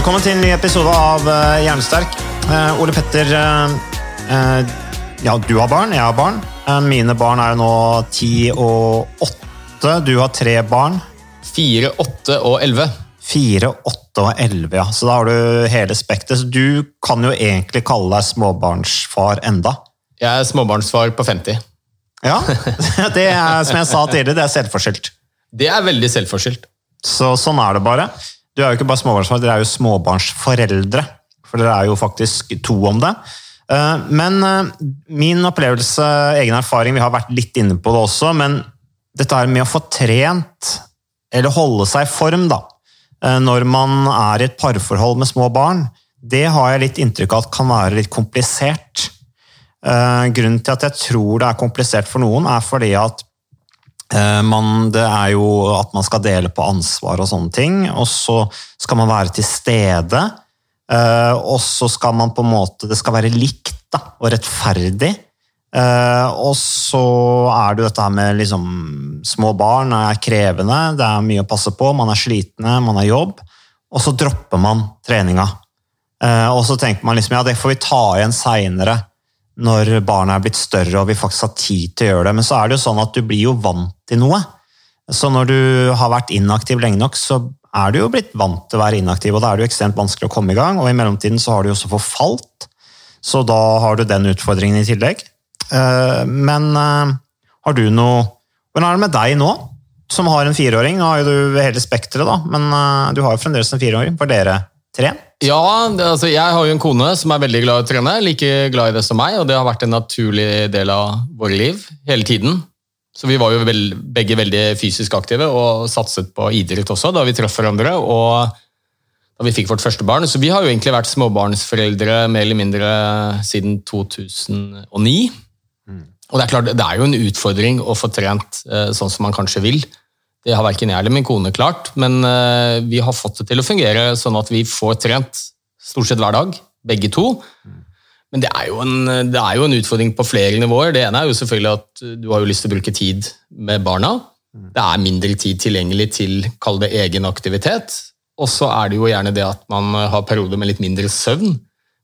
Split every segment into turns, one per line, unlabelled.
Velkommen til en ny episode av uh, Jernsterk. Eh, Ole Petter, eh, eh, ja, du har barn, jeg har barn. Eh, mine barn er jo nå ti og åtte. Du har tre barn.
4, 8 og 11.
Fire, åtte og elleve, ja. Så da har du hele spekteret. Så du kan jo egentlig kalle deg småbarnsfar enda.
Jeg er småbarnsfar på 50.
Ja, det er som jeg sa tidligere, det er selvforskyldt.
Det er veldig selvforskyldt.
Så sånn er det bare. Du er jo ikke bare småbarnsfar, dere er jo småbarnsforeldre. For dere er jo faktisk to om det. Eh, Men eh, min opplevelse, egen erfaring, vi har vært litt inne på det også, men dette her med å få trent, eller holde seg i form, da, eh, når man er i et parforhold med små barn, det har jeg litt inntrykk av at kan være litt komplisert. Grunnen til at jeg tror det er komplisert for noen, er fordi at Man, det er jo at man skal dele på ansvar og sånne ting, og så skal man være til stede. eh, Og så skal man på en måte Det skal være likt da, og rettferdig. Eh, Og så er det jo dette her med liksom Små barn er krevende, det er mye å passe på, man er slitne, man har jobb. Og så dropper man treninga. Eh, Og så tenker man liksom ja, det får vi ta igjen seinere når barna er blitt større og vi faktisk har tid til å gjøre det. Men så er det jo sånn at du blir jo vant til noe. Så når du har vært inaktiv lenge nok, så er du jo blitt vant til å være inaktiv, og da er det jo ekstremt vanskelig å komme i gang. Og i mellomtiden så har du jo også forfalt, så da har du den utfordringen i tillegg. Eh, Men eh, har du noe Hvordan er det med deg nå, som har en fireåring? Nå har jo du hele spekteret, da, men eh, du har jo fremdeles en fireåring. Var dere trent?
Ja, det, altså, jeg har jo en kone som er veldig glad i å trene, like glad i det som meg, og det har vært en naturlig del av våre liv hele tiden. Så vi var jo vel, begge veldig fysisk aktive og satset på idrett også da vi traff hverandre. og da vi fikk vårt første barn. Så vi har jo egentlig vært småbarnsforeldre mer eller mindre siden 2009. Og det er klart, det er jo en utfordring å få trent eh, sånn som man kanskje vil. Det har verken jeg eller min kone klart, men eh, vi har fått det til å fungere sånn at vi får trent stort sett hver dag, begge to. Men det er, en, det er jo en utfordring på flere nivåer. Det ene er jo selvfølgelig at du har jo lyst til å bruke tid med barna. Det er mindre tid tilgjengelig til kall det egen aktivitet. Og så er det jo gjerne det at man har perioder med litt mindre søvn,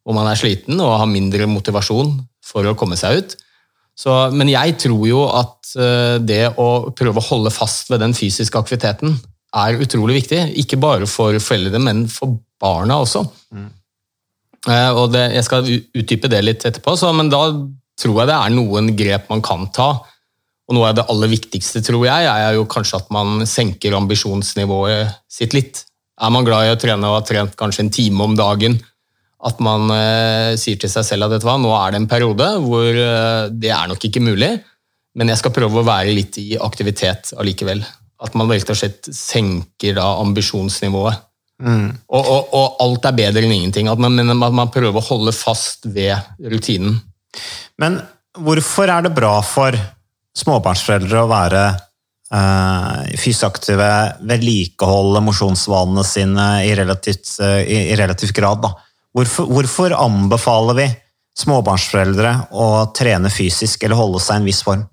hvor man er sliten og har mindre motivasjon for å komme seg ut. Så, men jeg tror jo at eh, det å prøve å holde fast ved den fysiske aktiviteten er utrolig viktig. Ikke bare for foreldre, men for barna også. Mm. og det, jeg skal utdype det litt etterpå, så, men da tror jeg det er noen grep man kan ta. Og noe av det aller viktigste, tror jeg, er jo kanskje at man senker ambisjonsnivået sitt litt. Er man glad i å trene og har trent kanskje en time om dagen, at man eh, sier til seg selv at hva, nå er det en periode hvor eh, det er nok ikke mulig, men jeg skal prøve å være litt i aktivitet allikevel. At man rett og slett senker da ambisjonsnivået. Og, og, og alt er bedre enn ingenting. At man, at man prøver å holde fast ved rutinen.
Men hvorfor er det bra for småbarnsforeldre å være eh, fysiaktive, vedlikeholde mosjonsvanene sine i relativt, eh, i, i relativt grad? Da? Hvorfor, hvorfor anbefaler vi småbarnsforeldre å trene fysisk eller holde seg i en viss form?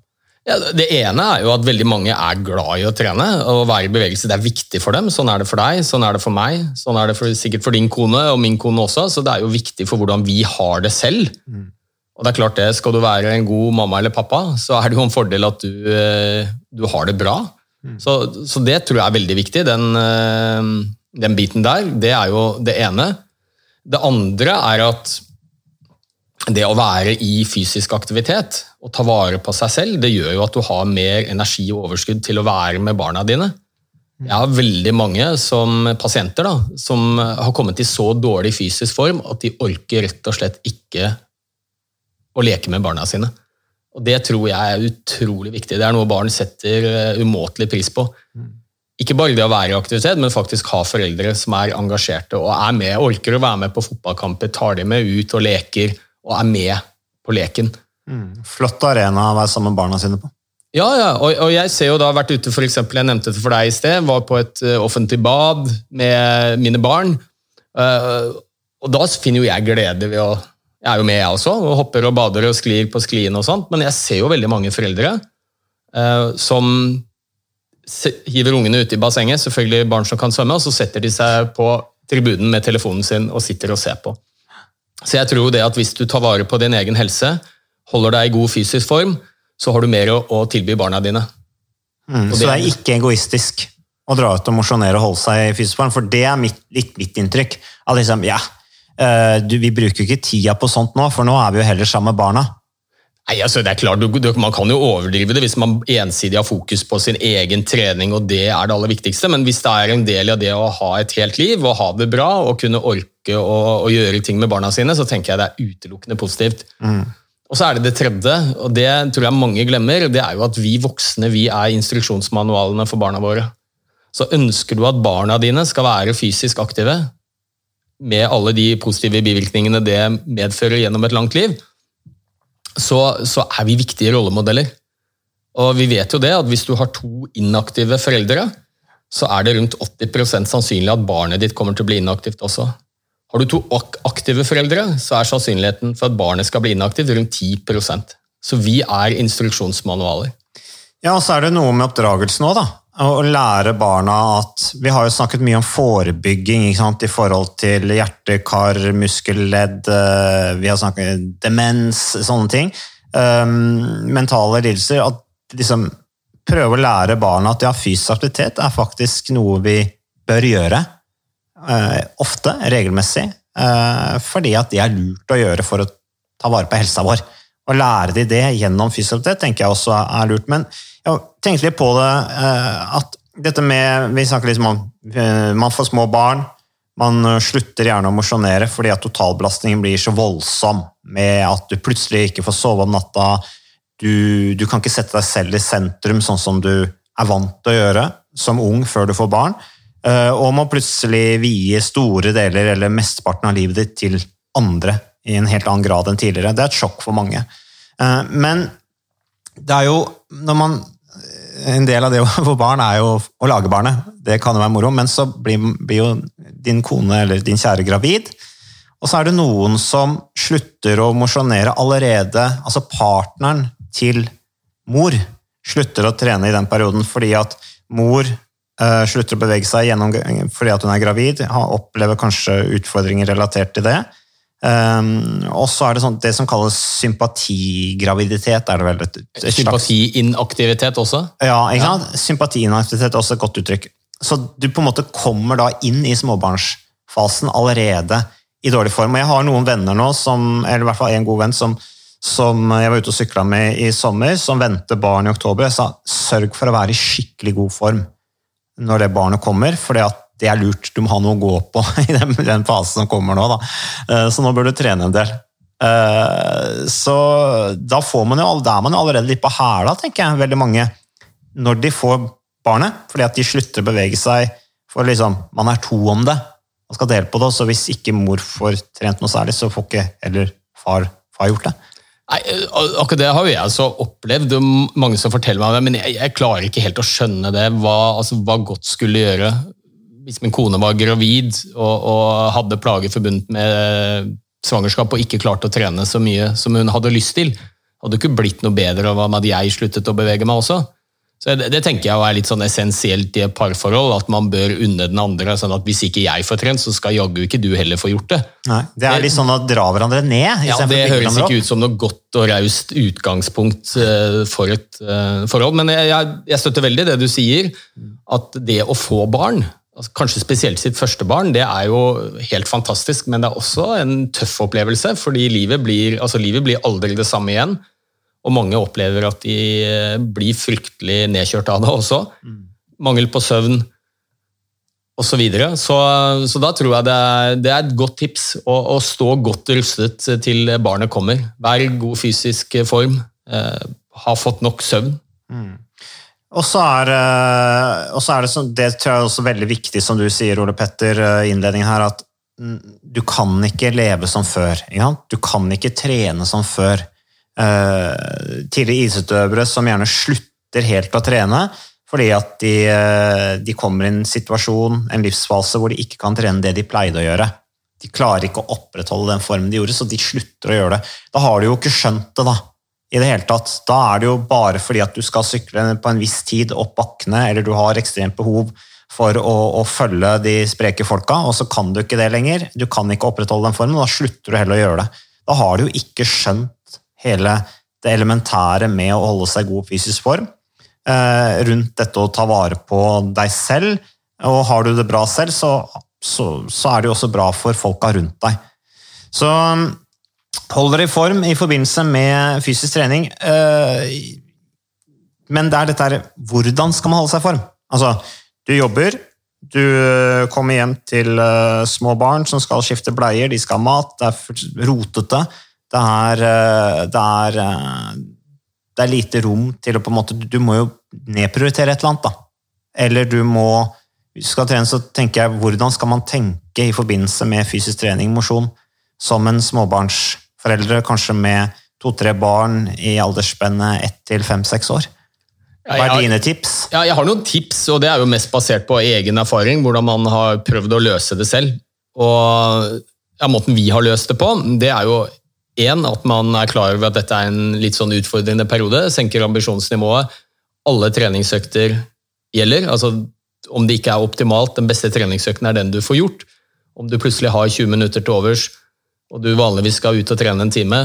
Ja, det ene er jo at veldig mange er glad i å trene og være i bevegelse. Det er viktig for dem. Sånn er det for deg, sånn er det for meg, sånn er det for, sikkert for din kone og min kone også. Så det er jo viktig for hvordan vi har det selv. Og det er klart det, Skal du være en god mamma eller pappa, så er det jo en fordel at du, eh, du har det bra. Så, så det tror jeg er veldig viktig, den, eh, den biten der. Det er jo det ene. Det andre er at det å være i fysisk aktivitet og ta vare på seg selv, det gjør jo at du har mer energi og overskudd til å være med barna dine. Jeg har veldig mange som pasienter da, som har kommet i så dårlig fysisk form at de orker rett og slett ikke å leke med barna sine. Og Det tror jeg er utrolig viktig. Det er noe barn setter eh, umåtelig pris på. Ikke bare det å være i aktivitet, men faktisk ha foreldre som er engasjerte og er med, orker å være med på fotballkamper, tar de med ut og leker og er med på leken.
Flott arena å være sammen med barna sine på.
Ja, ja, og, og jeg ser jo da vært ute, for eksempel, jeg nevnte det for deg i sted, var på et eh, offentlig bad med mine barn. Uh, og da finner jo jeg glede ved å Jeg er jo med, jeg også, og hopper og bader og sklir på skliene og sånt, men jeg ser jo veldig mange foreldre uh, som hiver ungene ut i bassenget, selvfølgelig barn som kan svømme, og så setter de seg på tribunen med telefonen sin og sitter og ser på. Så jeg tror det at hvis du tar vare på din egen helse, holder deg i god fysisk form, så har du mer å, å tilby barna dine.
Mm,
det,
så
det-
er ikke egoistisk å dra ut og mosjonere og holde seg i fysisk form, for det er mitt, litt mitt inntrykk. At liksom, ja, eh, du, vi bruker jo ikke tida på sånt nå, for nå er vi jo heller sammen med barna.
Nei, altså det er klart, du, du, Man kan jo overdrive det hvis man ensidig har fokus på sin egen trening, og det er det aller viktigste, men hvis det er en del av det å ha et helt liv og ha det bra og kunne orke å, å gjøre ting med barna sine, så tenker jeg det er utelukkende positivt. Og så er det det tredje, og det tror jeg mange glemmer, det er jo at vi voksne vi er instruksjonsmanualene for barna våre. Så ønsker du at barna dine skal være fysisk aktive, med alle de positive bivirkningene det medfører gjennom et langt liv, så, så er vi viktige rollemodeller. Og vi vet jo det, at hvis du har to inaktive foreldre, så er det rundt 80% sannsynlig at barnet ditt kommer til å bli inaktivt også. Har du to aktive foreldre, så er sannsynligheten for at barnet skal bli inaktivt rundt 10% Så vi er instruksjonsmanualer.
Ja, og så er det noe med oppdragelse nå, da. Å lære barna at Vi har jo snakket mye om forebygging i forhold til hjerte, kar, muskelledd, eh, vi har snakket demens, sånne ting. Um, mentale lidelser. At liksom prøve å lære barna at ja, fysisk aktivitet er faktisk noe vi bør gjøre. Uh, ofte, regelmessig. Uh, fordi at det er lurt å gjøre for å ta vare på helsa vår. Å lære de det gjennom aktivitet tenker jeg også er lurt. Men jeg tenkte litt på det eh, at dette med Vi snakker liksom om eh, man får små barn. Man slutter gjerne å mosjonere fordi at totalbelastningen blir så voldsom med at du plutselig ikke får sove om natta. Du, du kan ikke sette deg selv i sentrum sånn som du er vant til å gjøre som ung før du får barn. eh, Og må plutselig vie store deler eller mesteparten av livet ditt til andre i en helt annen grad enn tidligere. Det er et sjokk for mange. Eh, Men det er jo når man En del av det få barn er jo å lage barnet. Det kan jo være moro, men så blir, blir jo din kone eller din kjære gravid. Og så er det noen som slutter å mosjonere allerede, altså partneren til mor slutter å trene i den perioden fordi at mor eh, slutter å bevege seg gjennom, fordi at hun er gravid, opplever kanskje utfordringer relatert til det. Um, og så er det sånn, det som kalles sympatigraviditet, er det vel et, et
Sympatiinaktivitet også.
ja, ikke sant? Sympatiinaktivitet er også et godt uttrykk. Så du på en måte kommer da inn i småbarnsfasen allerede i dårlig form. Og jeg har noen venner nå, som, eller i hvert fall en god venn, som, som jeg var ute og sykla med i sommer, som venter barn i oktober. Jeg sa sørg for å være i skikkelig god form når det barnet kommer, for det er lurt. Du må ha noe å gå på i den, den fasen som kommer nå. Da. Eh, Så nå bør du trene en del. Eh, Så da, får man jo, er man jo allerede litt på hæla, tenker jeg, veldig mange, når de får barnet, fordi at de slutter å bevege seg, for liksom, man er to om det, Man skal dele på det, så hvis ikke mor får trent noe særlig, så får ikke heller far, far gjort det.
Nei, Akkurat det har jo jeg så opplevd, og mange som forteller meg det, men jeg, jeg klarer ikke helt å skjønne det, hva, altså, hva godt skulle gjøre hvis min kone var gravid og, og hadde plager forbundet med svangerskap og ikke klarte å trene så mye som hun hadde lyst til. Hadde ikke blitt noe bedre av at jeg sluttet å bevege meg også. Så det, det tenker jeg er litt sånn essensielt i et parforhold, at man bør unne den andre. sånn at Hvis ikke jeg får trent, så skal jaggu ikke du heller få gjort det.
Nei, det er litt sånn å dra hverandre ned.
Ja, Det høres ikke ut som noe godt og raust utgangspunkt eh, for et eh, forhold, men jeg, jeg, jeg støtter veldig det du sier, at det å få barn, altså kanskje spesielt sitt første barn, det er jo helt fantastisk, men det er også en tøff opplevelse, fordi livet blir, altså livet blir aldri det samme igjen, og mange opplever at de eh, blir fryktelig nedkjørt av det også. Mangel på søvn, og så, videre. så Så da tror jeg det er, det er et godt tips å, å stå godt rustet til barnet kommer. Vær i god fysisk form, eh, ha fått nok søvn.
Og så er, eh, er det sånn, det tror jeg er også veldig viktig, som du sier, Ole Petter, eh, i innledningen her, at du kan ikke leve som før. Ikke? Du kan ikke trene som før. Eh, tidligere idrettsutøvere som gjerne slutter helt å trene fordi at de, de kommer i en situasjon, en livsfase, hvor de ikke kan trene det de pleide å gjøre. De klarer ikke å opprettholde den formen de gjorde, så de slutter å gjøre det. Da har du jo ikke skjønt det, da. I det hele tatt. Da er det jo bare fordi at du skal sykle på en viss tid opp bakkene, eller du har ekstremt behov for å, å følge de spreke folka, og så kan du ikke det lenger. Du kan ikke opprettholde den formen, og da slutter du heller å gjøre det. Da har du jo ikke skjønt hele det elementære med å holde seg i god fysisk form. Eh, rundt dette å ta vare på deg selv, og har du det bra selv, så, så, så er det jo også bra for folka rundt deg. Så hold dere i form i forbindelse med fysisk trening. eh, Men det er dette her Hvordan skal man holde seg i form? Altså, du jobber, du eh, kommer hjem til eh, små barn som skal skifte bleier, de skal ha mat, det er rotete. Det er, det er, det er lite rom til å på en måte Du må jo nedprioritere et eller annet, da. Eller du må Hvis du skal trene, så tenker jeg hvordan skal man tenke i forbindelse med fysisk trening, mosjon, som en småbarnsforeldre, kanskje med to-tre barn i aldersspennet ett til fem-seks år? Hva er dine tips?
Ja, jeg har noen tips, og det er jo mest basert på egen erfaring, hvordan man har prøvd å løse det selv. Og ja, Måten vi har løst det på, det er jo én at man er klar over at dette er en litt sånn utfordrende periode. Senker ambisjonsnivået. Alle treningsøkter gjelder. altså Om det ikke er optimalt, den beste treningsøkten er den du får gjort. Om du plutselig har 20 minutter til overs, og du vanligvis skal ut og trene en time,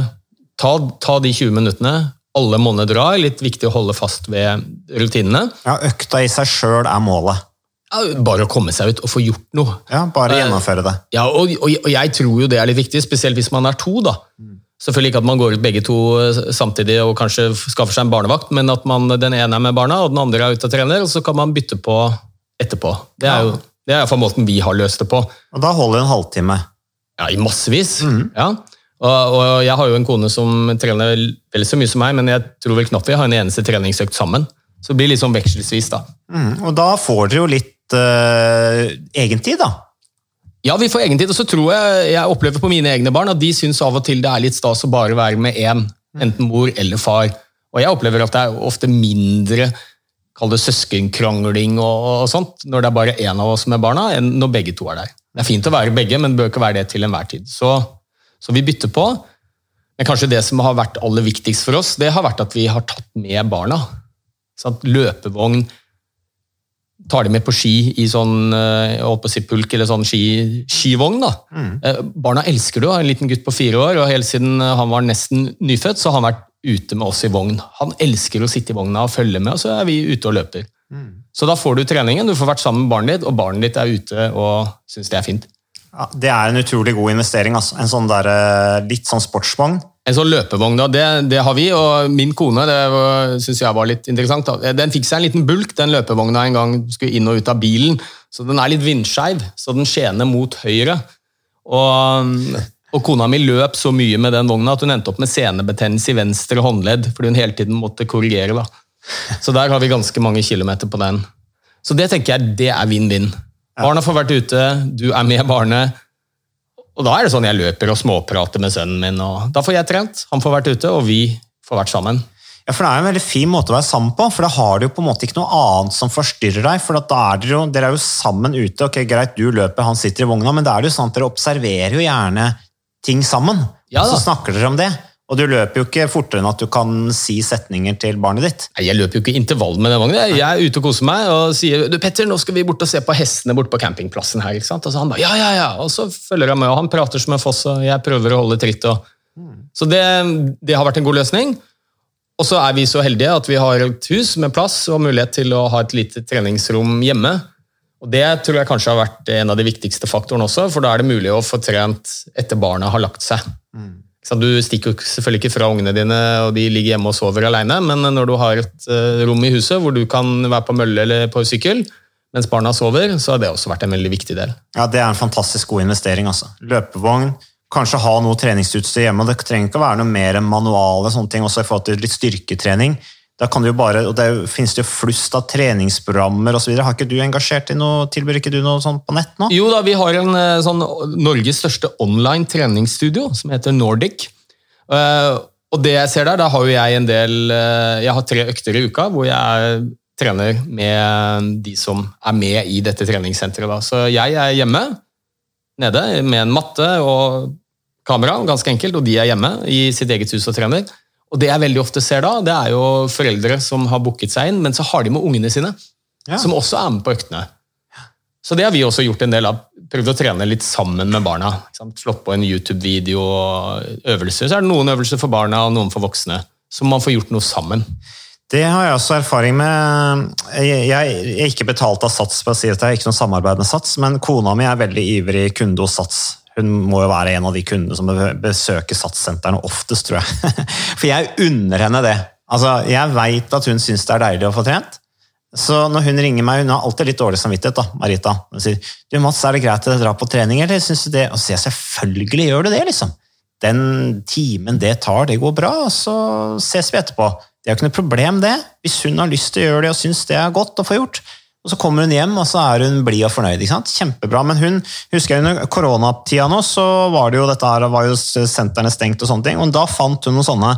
ta, ta de 20 minuttene. Alle monner drar. Litt viktig å holde fast ved rutinene.
Ja, Økta i seg sjøl er målet.
Ja, Bare å komme seg ut og få gjort noe.
Ja, Bare
Eh,
gjennomføre det.
Ja, og, og, og jeg tror jo det er litt viktig, spesielt hvis man er to. da. Selvfølgelig ikke at man går ut begge to eh, samtidig og kanskje skaffer seg en barnevakt, men at man, den ene er med barna, og den andre er ute og trener, og så kan man bytte på etterpå. Det er jo det er måten vi har løst det på.
Og da holder en halvtime.
Ja, I massevis. Ja. Og, og jeg har jo en kone som trener vel så mye som meg, men jeg tror vel knapt vi har en eneste treningsøkt sammen. Så det blir litt sånn vekselsvis, da.
Mm, og da får dere jo litt uh, egentid, da.
Ja, vi får egentid, og så tror jeg jeg opplever på mine egne barn at de syns av og til det er litt stas å bare være med én, enten mor eller far. Og jeg opplever at det er ofte mindre kall det søskenkrangling og, og sånt, når det er bare én av oss med barna, enn når begge to er der. Det er fint å være begge, men det bør ikke være det til enhver tid. Så, så vi bytter på. Men kanskje det som har vært aller viktigst for oss, det har vært at vi har tatt med barna. Sånn, Løpevogn, tar de med på ski i sånn eh, si pulk eller sånn ski, skivogn. da. Mm. Barna elsker det. En liten gutt på fire år, og helt siden han var nesten nyfødt, så har han vært ute med oss i vogn. Han elsker å sitte i vogna og følge med, og så er vi ute og løper. Så da får du treningen, du får vært sammen med barnet ditt, og barnet ditt er ute og syns det er fint.
Ja, det er en utrolig god investering. Altså. En sånn der, eh, litt sånn sportsvogn.
En sånn løpevogn, da, det, det har vi, og min kone det syns jeg var litt interessant. Da. Den fikk seg en liten bulk, den løpevogna, en gang skulle inn og ut av bilen. Så den er litt vindskeiv, så den skjener mot høyre. Og, og kona mi løp så mye med den vogna at hun endte opp med senebetennelse i venstre håndledd fordi hun hele tiden måtte korrigere. da. Så der har vi ganske mange kilometer på den. Så det tenker jeg, det er vinn-vinn. Barna får vært ute, du er med barnet. Og da er det sånn jeg løper og småprater med sønnen min, og da får jeg trent. Han får vært ute, og vi får vært sammen.
Ja, for Det er jo en veldig fin måte å være sammen på, for da har du jo på en måte ikke noe annet som forstyrrer deg. for da er dere, jo, dere er jo sammen ute. ok, Greit, du løper, han sitter i vogna, men da er det jo sånn at dere observerer jo gjerne ting sammen.
Ja
og så snakker dere om det. Og du løper jo ikke fortere enn at du kan si setninger til barnet ditt.
Nei, Jeg løper jo ikke intervall med den vognen. Jeg er ute og koser meg og sier du Petter, nå skal vi bort og se på hestene borte på campingplassen her. ikke sant? Og så han bare ja, ja, ja. Og så følger han med, og han prater som en foss, og jeg prøver å holde tritt. Og... Så det, det har vært en god løsning. Og så er vi så heldige at vi har et hus med plass og mulighet til å ha et lite treningsrom hjemme. Og Det tror jeg kanskje har vært en av de viktigste faktorene også, for da er det mulig å få trent etter barna har lagt seg. Så Du stikker selvfølgelig ikke fra ungene dine, og de ligger hjemme og sover alene, men når du har et eh, rom i huset hvor du kan være på mølle eller på sykkel mens barna sover, så har det også vært en veldig viktig del.
Ja, Det er en fantastisk god investering. altså. Løpevogn, kanskje ha noe treningsutstyr hjemme. Det trenger ikke å være noe mer manuale sånne ting, også i forhold til litt styrketrening. Da kan du jo bare, og Det finnes det jo flust av treningsprogrammer osv. Har ikke du engasjert i noe, tilbyr ikke du noe sånt på nett nå?
Jo da, vi har en eh, sånn Norges største online treningsstudio som heter Nordic. Uh, og det jeg ser der, da har jo jeg en del uh, Jeg har tre økter i uka hvor jeg trener med de som er med i dette treningssenteret. Da. Så jeg er hjemme nede med en matte og kamera, ganske enkelt, og de er hjemme i sitt eget hus og trener. Og det jeg veldig ofte ser da, det er jo foreldre som har booket seg inn, men så har de med ungene sine,
Ja.
som også er med på øktene. Så det har vi også gjort en del av. Prøvd å trene litt sammen med barna. Slått på en YouTube-video og øvelser. Så er det noen øvelser for barna og noen for voksne. Så man får gjort noe sammen.
Det har jeg også erfaring med. Jeg, jeg er ikke betalt av Sats, for å si at jeg har ikke noe samarbeid med Sats, men kona mi er veldig ivrig kunde hos Sats. Hun må jo være en av de kundene som besøker Sats-sentrene oftest, tror jeg. For jeg unner henne det. Altså, Jeg veit at hun syns det er deilig å få trent. Så når hun ringer meg, hun har alltid litt dårlig samvittighet, da, Marita. Hun sier du Mats, er det greit at jeg drar på trening, eller syns du det? Og så sier jeg selvfølgelig gjør du det, liksom. Den timen det tar, det går bra, og så ses vi etterpå. Det er jo ikke noe problem, det. Hvis hun har lyst til å gjøre det og syns det er godt å få gjort. Og så kommer hun hjem, og så er hun blid og fornøyd. ikke sant? Kjempebra. Men hun husker jeg under koronatida nå, så var det jo dette her, var jo sentrene stengt og sånne ting. Og da fant hun noen sånne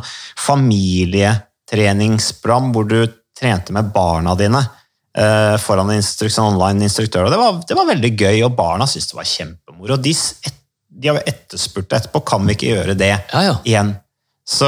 familietreningsprogram hvor du trente med barna dine eh, foran en instruk- sånn online-instruktør. Og det var, det var veldig gøy, og barna syntes det var kjempemoro. De, et, de har etterspurt etterpå. Kan vi ikke gjøre det
Ja, ja.
igjen? Så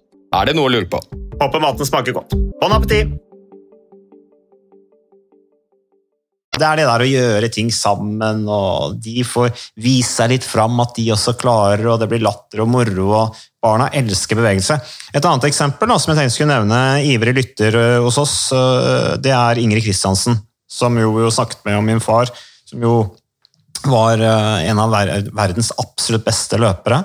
Er det noe å lure på?
Håper maten smaker godt. Bon appétit! Det er det der å gjøre ting sammen, og de får vise seg litt fram at de også klarer, og det blir latter og moro, og barna elsker bevegelse. Et annet eksempel da, som jeg tenkte skulle nevne, ivrig lytter hos oss, det er Ingrid Kristiansen, som jo, jo snakket med om min far, som jo var en av verdens absolutt beste løpere.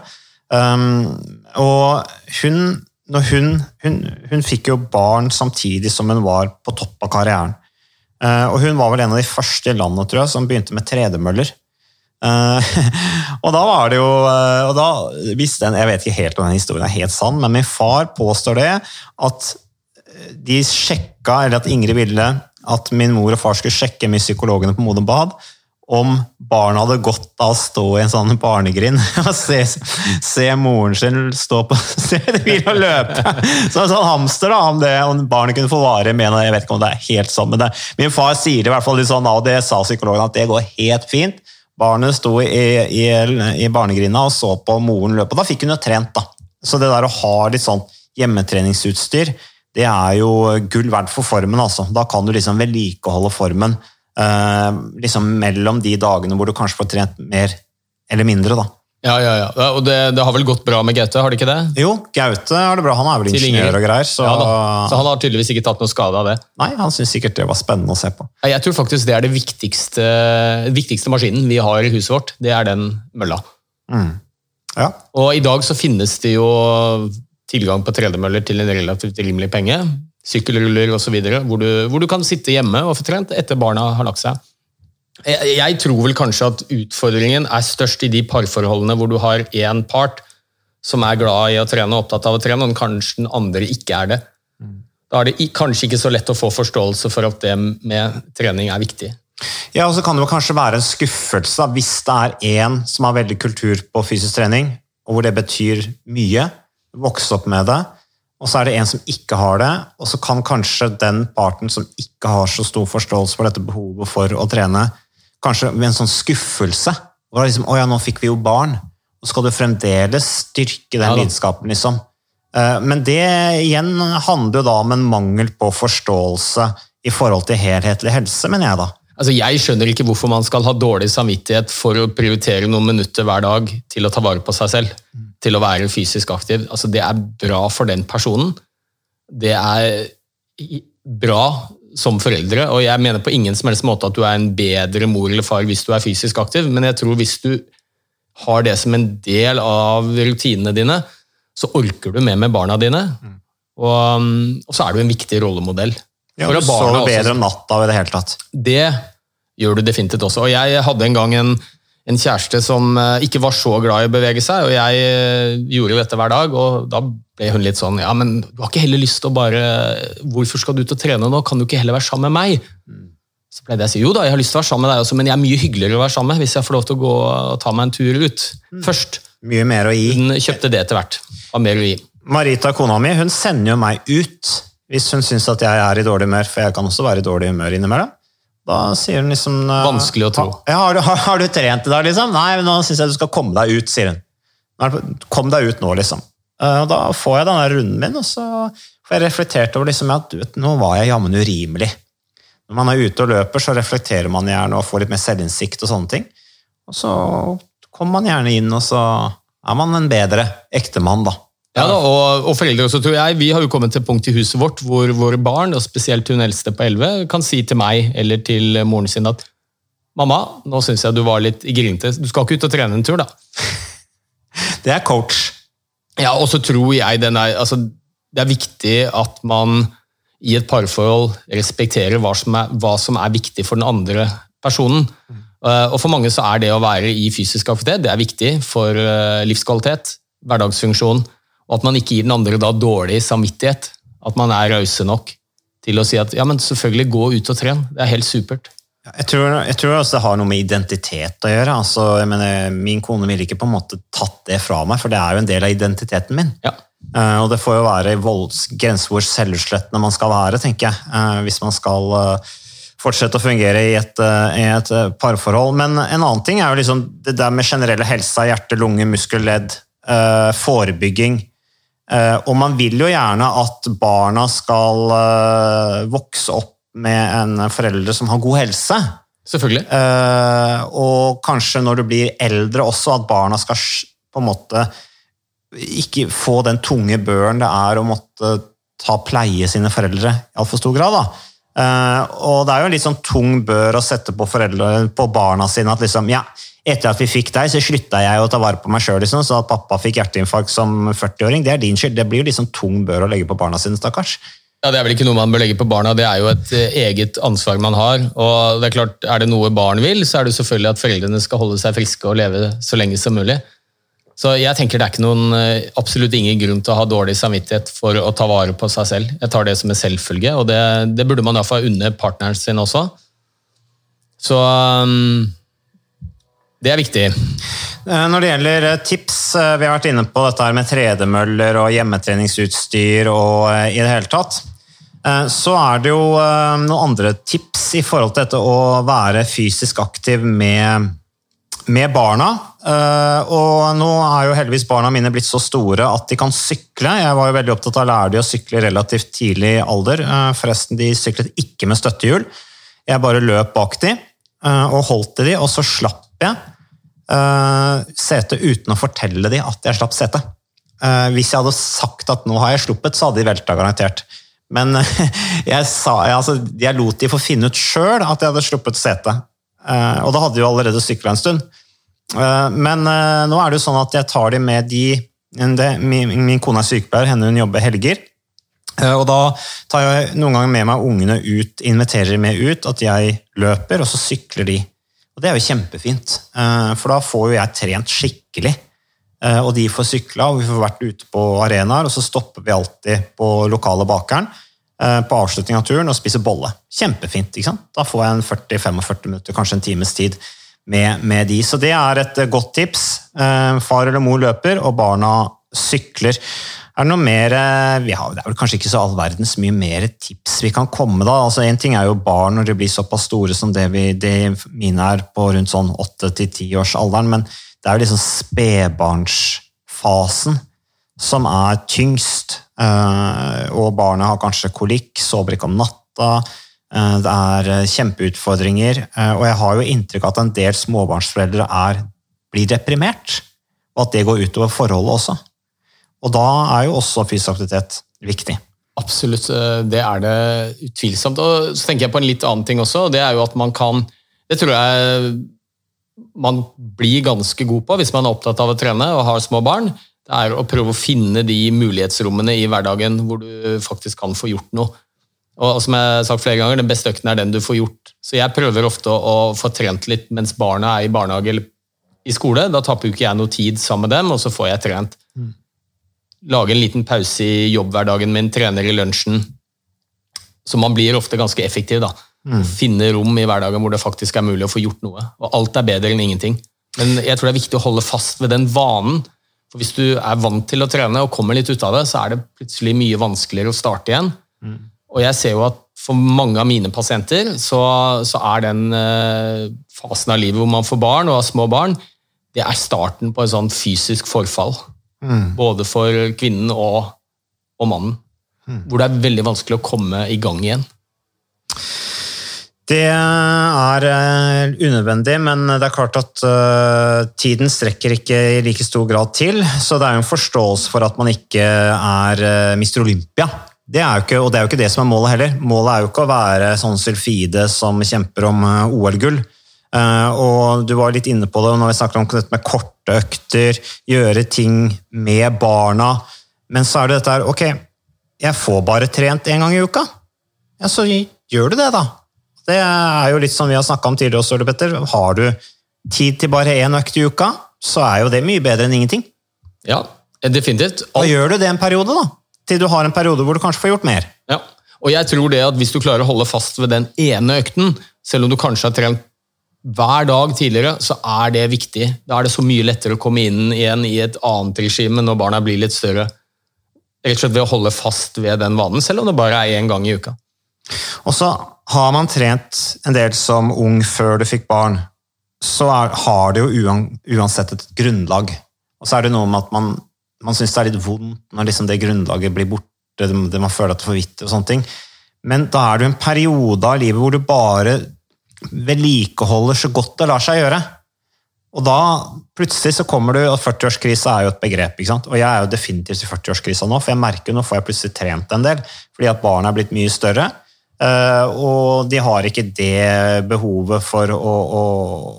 Um, og hun, hun, hun, hun fikk jo barn samtidig som hun var på topp av karrieren. Eh, og hun var vel en av de første i landet tror jeg, som begynte med tredemøller. Eh, og da var det jo eh, og da visste en, Jeg vet ikke helt om den historien er helt sann, men min far påstår det at de sjekka, eller at Ingrid ville at min mor og far skulle sjekke med psykologene på Modum Bad om barna hadde godt av å stå i en sånn barnegrind og se, se moren sin stå på bil og løpe. Så en sånn hamster, da, om, det, om barnet kunne få vare med Jeg vet ikke om det er helt sånn, men det, min far sier det i hvert fall litt sånn, og det sa psykologen, at det går helt fint. Barnet sto i, i, i barnegrinda og så på moren løpe, da fikk hun jo trent. da. Så det der å ha litt sånn hjemmetreningsutstyr, det er jo gull verdt for formen. altså. Da kan du liksom vedlikeholde formen liksom mellom de dagene hvor du kanskje får trent mer eller mindre. da.
Ja, ja, ja. Og det, det har vel gått bra med Gaute, har det ikke det?
Jo, Gaute har det bra. Han er vel ingeniør og greier. Så,
Ja, så han har tydeligvis ikke tatt noe skade av det.
Nei, han syns sikkert det var spennende å se på.
Jeg tror faktisk det er det viktigste, viktigste maskinen vi har i huset vårt. Det er den mølla.
Ja.
Og i dag så finnes det jo tilgang på tredemøller til en relativt rimelig penge. Sykkelruller osv. Hvor, du- hvor du kan sitte hjemme og få trent etter barna har lagt seg. Jeg, jeg tror vel kanskje at utfordringen er størst i de parforholdene hvor du har én part som er glad i å trene og opptatt av å trene, og kanskje den andre ikke er det. Da er det kanskje ikke så lett å få forståelse for at det med trening er viktig.
Ja, og så kan det kanskje være en skuffelse hvis det er én som har veldig kultur på fysisk trening, og hvor det betyr mye, vokse opp med det, og så er det en som ikke har det, og så kan kanskje den parten som ikke har så stor forståelse for dette behovet for å trene, kanskje med en sånn skuffelse, hvor det er liksom, å ja, nå fikk vi jo barn, og skal du fremdeles styrke den
Ja
lidenskapen, liksom. Eh, Men det igjen handler jo da om en mangel på forståelse i forhold til helhetlig helse, mener jeg da.
Altså, Jeg skjønner ikke hvorfor man skal ha dårlig samvittighet for å prioritere noen minutter hver dag til å ta vare på seg selv, til å være fysisk aktiv. Altså, Det er bra for den personen. Det er bra som foreldre, og jeg mener på ingen som helst måte at du er en bedre mor eller far hvis du er fysisk aktiv, men jeg tror hvis du har det som en del av rutinene dine, så orker du mer med barna dine. Og, um, og så er du en viktig rollemodell.
Ja, du sover bedre om natta i det hele tatt.
det gjør du definitivt også. Og jeg hadde en gang en, en kjæreste som eh, ikke var så glad i å bevege seg, og jeg gjorde jo dette hver dag, og da ble hun litt sånn Ja, men du har ikke heller lyst til å bare Hvorfor skal du ut og trene nå? Kan du ikke heller være sammen med meg? Så pleide jeg å si jo da, jeg har lyst til å være sammen med deg også, men jeg er mye hyggeligere å være sammen med hvis jeg får lov til å gå og ta meg en tur ut først.
Mye mer å gi.
Hun kjøpte det etter hvert. Var mer å gi.
Marita, kona mi, hun sender jo meg ut hvis hun syns at jeg er i dårlig humør, for jeg kan også være i dårlig humør innimellom. Da sier hun liksom eh,
Vanskelig å tro.
Ja, har, du, har, har du trent i dag, liksom? Nei, men nå syns jeg du skal komme deg ut, sier hun. Kom deg ut nå, liksom. Eh, og Da får jeg denne runden min, og så får jeg reflektert over liksom, at du vet, nå var jeg jammen urimelig. Når man er ute og løper, så reflekterer man gjerne og får litt mer selvinnsikt og sånne ting. Og så kommer man gjerne inn, og så er man en bedre ektemann, da.
Ja, da, og, og foreldre også, tror jeg. Vi har jo kommet til et punkt i huset vårt hvor våre barn, og spesielt hun eldste på 11, kan si til meg eller til moren sin at Mamma, nå syns jeg du var litt grinete. Du skal ikke ut og trene en tur, da.
Det er coach.
Ja, og så tror jeg den er, altså, Det er viktig at man i et parforhold respekterer hva som er, hva som er viktig for den andre personen. Uh, og For mange så er det å være i fysisk aktivitet det er viktig for uh, livskvalitet, hverdagsfunksjon, og at man ikke gir den andre da dårlig samvittighet. At man er rause nok til å si at ja, men selvfølgelig gå ut og tren. Det er helt supert.
Jeg tror, jeg tror også det har noe med identitet å gjøre. Altså, jeg mener, min kone ville ikke på en måte tatt det fra meg, for det er jo en del av identiteten min.
Ja.
Uh, og det får jo være grenser hvor selvutslettende man skal være, tenker jeg. Uh, hvis man skal uh, fortsette å fungere i et, i et, parforhold. Men en annen ting er jo liksom det der med generelle helsa, hjerte, lunge, muskel, ledd, forebygging. Og man vil jo gjerne at barna skal vokse opp med en forelder som har god helse.
Selvfølgelig.
Uh, og kanskje når du blir eldre også, at barna skal på en måte ikke få den tunge børen det er å måtte ta pleie sine foreldre i altfor stor grad. da. Uh, og det er jo en litt sånn tung bør å sette på, foreldre, på barna sine at liksom, ja, etter at vi fikk deg, så slutta jeg å ta vare på meg sjøl, liksom, så at pappa fikk hjerteinfarkt som 40-åring, det er din skyld. Det blir jo liksom tung bør å legge på barna sine, stakkars.
Ja, Det er vel ikke noe man bør legge på barna, det er jo et eh, eget ansvar man har. og det Er klart, er det noe barn vil, så er det selvfølgelig at foreldrene skal holde seg friske og leve så lenge som mulig. Så jeg tenker det er noen, eh, absolutt ingen grunn til å ha dårlig samvittighet for å ta vare på seg selv. Jeg tar det som en selvfølge, og det, det burde man iallfall unne partneren sin også. Så um, det er viktig.
Eh, når det gjelder tips, vi har vært inne på dette med tredemøller og hjemmetreningsutstyr og i det hele tatt. Så er det jo noen andre tips i forhold til dette å være fysisk aktiv med med barna. Eh, og nå er jo heldigvis barna mine blitt så store at de kan sykle. Jeg var jo veldig opptatt av å lære de å sykle relativt tidlig alder. Eh, forresten, de syklet ikke med støttehjul. Jeg bare løp bak de eh, og holdt i de, og så slapp jeg setet uten å fortelle de at jeg slapp setet. Hvis jeg hadde sagt at nå har jeg sluppet, så hadde de velta garantert. Men jeg, sa, altså, jeg lot de få finne ut sjøl at jeg hadde sluppet setet. Eh, og da hadde de jo allerede sykla en stund. Eh, men eh, nå er det jo sånn at jeg tar de med de Min kone er sykepleier, henne hun jobber helger. Og da tar jeg noen ganger med meg ungene ut, inviterer med ut, at jeg løper, og så sykler de. Og det er jo kjempefint, for da får jo jeg trent skikkelig. Og de får sykla, og vi får vært ute på arenaer, og så stopper vi alltid på lokale bakeren på avslutning av turen og spise bolle. Kjempefint. ikke sant? Da får jeg en 40-45 minutter, kanskje en times tid med, med, de. Så det er et eh, godt tips. Eh, far eller mor løper, og barna sykler. Er det noe mer har, Det er vel kanskje ikke så all verdens mye mer tips vi kan komme da. Altså En ting er jo barn når de blir såpass store som det, vi, det mine er på rundt sånn 8-10 års alderen, men det er jo liksom spedbarnsfasen som er tyngst. Eh, og barnet har kanskje kolikk, sover ikke om natta. Eh, det er eh, kjempeutfordringer. Og jeg har jo inntrykk av at en del småbarnsforeldre er, blir deprimert, og at det går utover forholdet også. Og da er jo også fysisk aktivitet viktig.
Absolutt, det er det utvilsomt. Og så tenker jeg på en litt annen ting også, og det er jo at man kan Det tror jeg man blir ganske god på hvis man er opptatt av å trene og har små barn. Det er å prøve å finne de mulighetsrommene i hverdagen hvor du faktisk kan få gjort noe. Og som jeg har sagt flere ganger, Den beste økten er den du får gjort. Så Jeg prøver ofte å få trent litt mens barna er i barnehage eller i skole. Da taper jo ikke jeg noe tid sammen med dem, og så får jeg trent. Mm. Lage en liten pause i jobbhverdagen min, trener i lunsjen. Så man blir ofte ganske effektiv. da. Mm. Finne rom i hverdagen hvor det faktisk er mulig å få gjort noe. Og alt er bedre enn ingenting. Men jeg tror det er viktig å holde fast ved den vanen for Hvis du er vant til å trene og kommer litt ut av det, så er det plutselig mye vanskeligere å starte igjen. Mm. Og jeg ser jo at for mange av mine pasienter så, så er den eh, fasen av livet hvor man får barn og har små barn, det er starten på et sånt fysisk forfall. Mm. Både for kvinnen og, og mannen. Mm. Hvor det er veldig vanskelig å komme i gang igjen.
Det er eh, unødvendig, men det er klart at eh, tiden strekker ikke i like stor grad til. Så det er jo en forståelse for at man ikke er uh, Mr. Olympia. Det er jo ikke, og det er jo ikke det som er målet heller. Målet er jo ikke å være sånn sylfide som kjemper om eh, OL-gull. Eh, og du var litt inne på det når vi snakker om dette med korte økter, gjøre ting med barna. Men så er det dette her Ok, jeg får bare trent én gang i uka. Ja, så gjør du det, da. Det er jo litt som vi har snakka om tidligere også, Petter. Har du tid til bare én økt i uka, så er jo det mye bedre enn ingenting.
Ja, definitivt.
Da gjør du det en periode, da. Til du har en periode hvor du kanskje får gjort mer.
Ja, og jeg tror det at hvis du klarer å holde fast ved den ene økten, selv om du kanskje har trent hver dag tidligere, så er det viktig. Da er det så mye lettere å komme inn igjen i et annet regime når barna blir litt større. Rett og slett ved å holde fast ved den vanen, selv om det bare er én gang i uka.
Og så har man trent en del som ung før du fikk barn, så er, har det jo uansett et grunnlag. Og så er det noe med at man, man syns det er litt vondt når liksom det grunnlaget blir borte, det, det man føler at det forvitrer og sånne ting. Men da er det jo en periode av livet hvor du bare vedlikeholder så godt det lar seg gjøre. Og da plutselig så kommer du, og 40-årskrisa er jo et begrep. ikke sant? Og jeg er jo definitivt i 40-årskrisa nå, for jeg merker jo nå får jeg plutselig trent en del. Fordi at barna er blitt mye større. Eh, og de har ikke det behovet for å, å,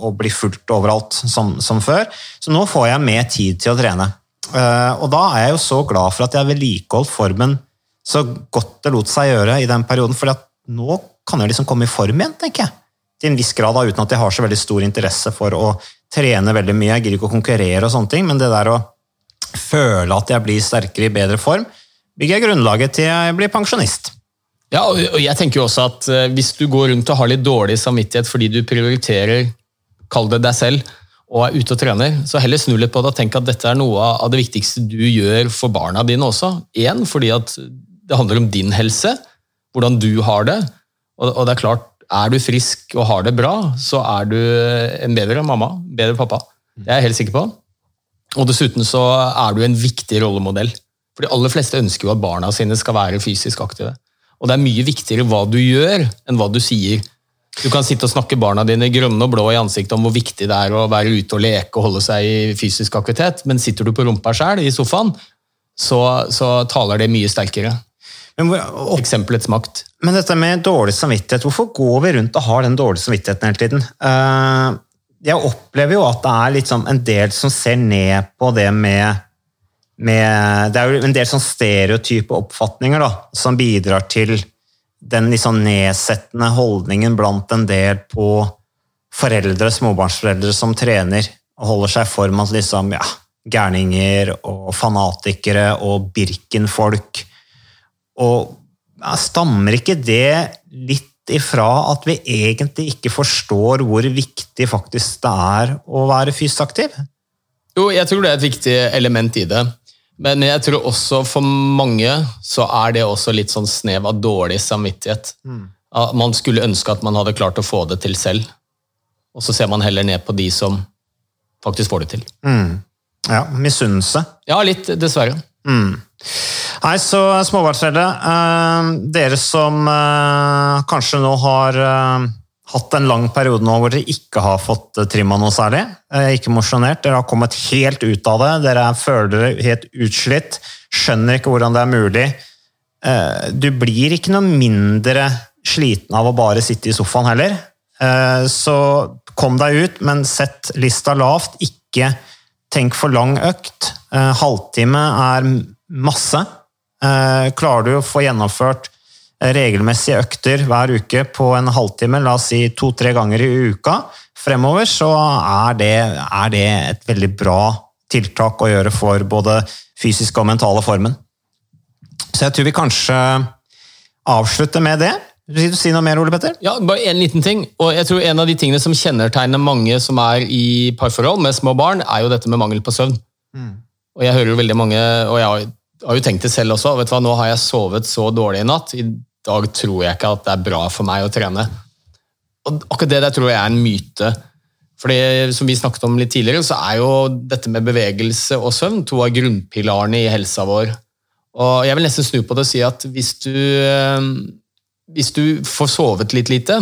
å bli fulgt overalt som, som, før. Så nå får jeg mer tid til å trene. Eh, og da er jeg jo så glad for at jeg vedlikeholdt formen så godt det lot seg gjøre i den perioden. For nå kan jeg liksom komme i form igjen, tenker jeg. Til en viss grad, da, uten at jeg har så veldig stor interesse for å trene veldig mye. Jeg gidder ikke å konkurrere og sånne ting, men det der å føle at jeg blir sterkere i bedre form, bygger jeg grunnlaget til jeg blir pensjonist.
Ja, og jeg tenker jo også at eh, Hvis du går rundt og har litt dårlig samvittighet fordi du prioriterer kall det deg selv, og er ute og trener, så heller snu litt på det og tenk at dette er noe av det viktigste du gjør for barna dine også. Én, fordi at det handler om din helse, hvordan du har det. Og det er klart, er du frisk og har det bra, så er du en bedre mamma, bedre pappa. Det er jeg helt sikker på. Og dessuten så er du en viktig rollemodell. For de aller fleste ønsker jo at barna sine skal være fysisk aktive. Og det er mye viktigere hva du gjør, enn hva du sier. Du kan sitte og snakke barna dine grønne og blå i ansiktet om hvor viktig det er å være ute og leke og holde seg i fysisk aktivitet, men sitter du på rumpa sjøl i sofaen, så, så, taler det mye sterkere. Men, og, Eksempelets makt.
Men dette med dårlig samvittighet, hvorfor går vi rundt og har den dårlige samvittigheten hele tiden? Uh, jeg opplever jo at det er liksom en del som ser ned på det med med, Det er jo en del sånn stereotype oppfatninger da, som bidrar til den liksom nedsettende holdningen blant en del på foreldre, småbarnsforeldre som trener og holder seg i form av liksom, ja, gærninger og fanatikere og Birken-folk. Og ja, stammer ikke det litt ifra at vi egentlig ikke forstår hvor viktig faktisk det er å være fysisk aktiv?
Jo, jeg tror det er et viktig element i det. Men jeg tror også for mange så er det også litt sånn snev av dårlig samvittighet. Mm. Man skulle ønske at man hadde klart å få det til selv, og så ser man heller ned på de som faktisk får det til.
Mm. Ja, misunnelse.
Ja, litt, dessverre.
Mm. Nei, så småbarnsforeldre, eh, dere som eh, kanskje nå har eh, hatt en lang periode nå hvor dere ikke har fått eh, trimma noe særlig. Eh, ikke mosjonert. Dere har kommet helt ut av det. Dere føler dere helt utslitt. Skjønner ikke hvordan det er mulig. Eh, du blir ikke noe mindre sliten av å bare sitte i sofaen heller. Så kom deg ut, men sett lista lavt. Ikke tenk for lang økt. Halvtime er masse. Klarer du å få gjennomført regelmessige økter hver uke på en halvtime, la oss si to-tre ganger i uka fremover, så er det, er det, et veldig bra tiltak å gjøre for både fysisk og mentale formen. Så jeg tror vi kanskje avslutter med det. Vil du si noe mer, Ole Petter?
Ja, bare en liten ting. Og jeg tror En av de tingene som kjennetegner mange som er i parforhold med små barn, er jo dette med mangel på søvn. Mm. Og jeg hører jo veldig mange, og jeg har jo tenkt det selv også, vet du hva, nå har jeg sovet så dårlig i natt. I dag tror jeg ikke at det er bra for meg å trene. Og akkurat det der tror jeg er en myte. Fordi, som vi snakket om litt tidligere, så er jo dette med bevegelse og søvn to av grunnpilarene i helsa vår. Og jeg vil nesten snu på det og si at hvis du, eh, hvis du får sovet litt lite,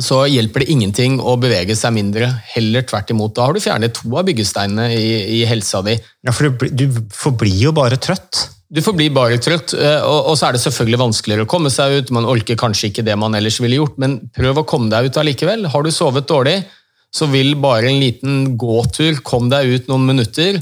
så hjelper det ingenting å bevege seg mindre. Heller tvert imot. Da har du fjernet to av byggesteinene i, i helsa di.
Ja, for du, du forblir jo bare trøtt.
Du forblir bare trøtt, eh, og, så er det selvfølgelig vanskeligere å komme seg ut. Man orker kanskje ikke det man ellers ville gjort, men prøv å komme deg ut allikevel. Har du sovet dårlig, så vil bare en liten gåtur, kom deg ut noen minutter,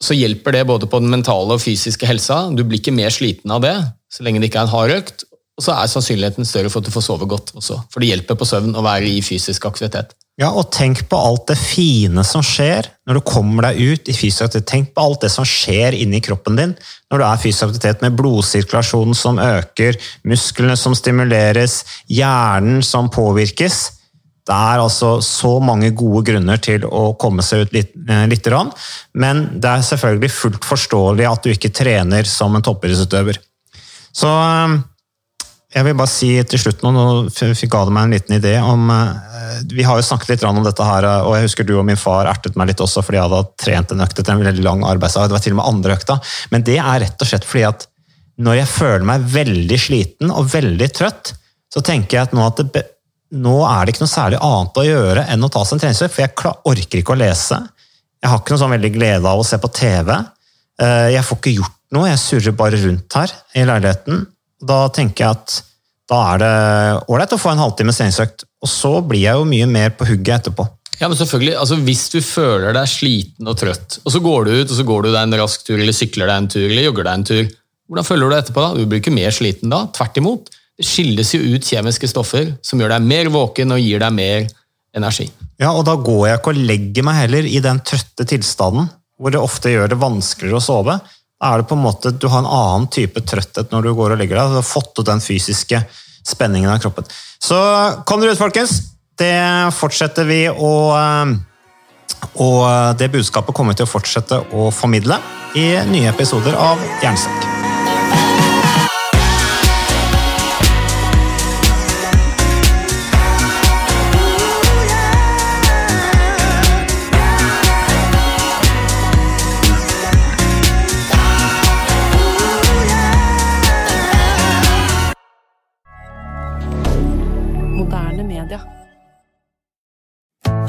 så hjelper det både på den mentale og fysiske helsa. Du blir ikke mer sliten av det, så lenge det ikke er en hard økt. Og så er sannsynligheten større for at du får sove godt også, for det hjelper på søvn å være i fysisk aktivitet.
Ja, og tenk på alt det fine som skjer når du kommer deg ut i fysisk aktivitet. Tenk på alt det som skjer inni kroppen din når du er i fysisk aktivitet, med blodsirkulasjonen som øker, musklene som stimuleres, hjernen som påvirkes. Det er altså så mange gode grunner til å komme seg ut litt, eh, lite grann, men det er selvfølgelig fullt forståelig at du ikke trener som en toppidrettsutøver. Så eh, jeg vil bare si til slutt nå, nå ga du meg en liten idé om eh, Vi har jo snakket litt om dette her, og jeg husker du og min far ertet meg litt også fordi jeg hadde trent en økt etter en veldig lang arbeidsdag. Det var til og med andre økta. Men det er rett og slett fordi at når jeg føler meg veldig sliten og veldig trøtt, så tenker jeg at nå, at det, nå er det ikke noe særlig annet å gjøre enn å ta seg en treningsøkt, for jeg orker ikke å lese. Jeg har ikke noe sånn veldig glede av å se på TV. Eh, Jeg får ikke gjort noe, jeg surrer bare rundt her i leiligheten. Da tenker jeg at da er det ålreit å få en halvtime treningsøkt, og så blir jeg jo mye mer på hugget etterpå.
Ja, men selvfølgelig, altså Hvis du føler deg sliten og trøtt, og så går du ut og så går du deg en rask tur, eller sykler deg en tur, eller jogger deg en tur, hvordan føler du deg etterpå? da? Du blir ikke mer sliten da. Tvert imot. Det skilles jo ut kjemiske stoffer som gjør deg mer våken og gir deg mer energi.
Ja, og da går jeg ikke og legger meg heller i den trøtte tilstanden, hvor det ofte gjør det vanskeligere å sove. Er det på en måte, Du har en annen type trøtthet når du går og legger deg. Du har fått ut den fysiske spenningen av kroppen. Så kom dere ut, folkens! Det fortsetter vi å eh, Og det budskapet kommer vi til å fortsette å formidle i nye episoder av Jernsekk.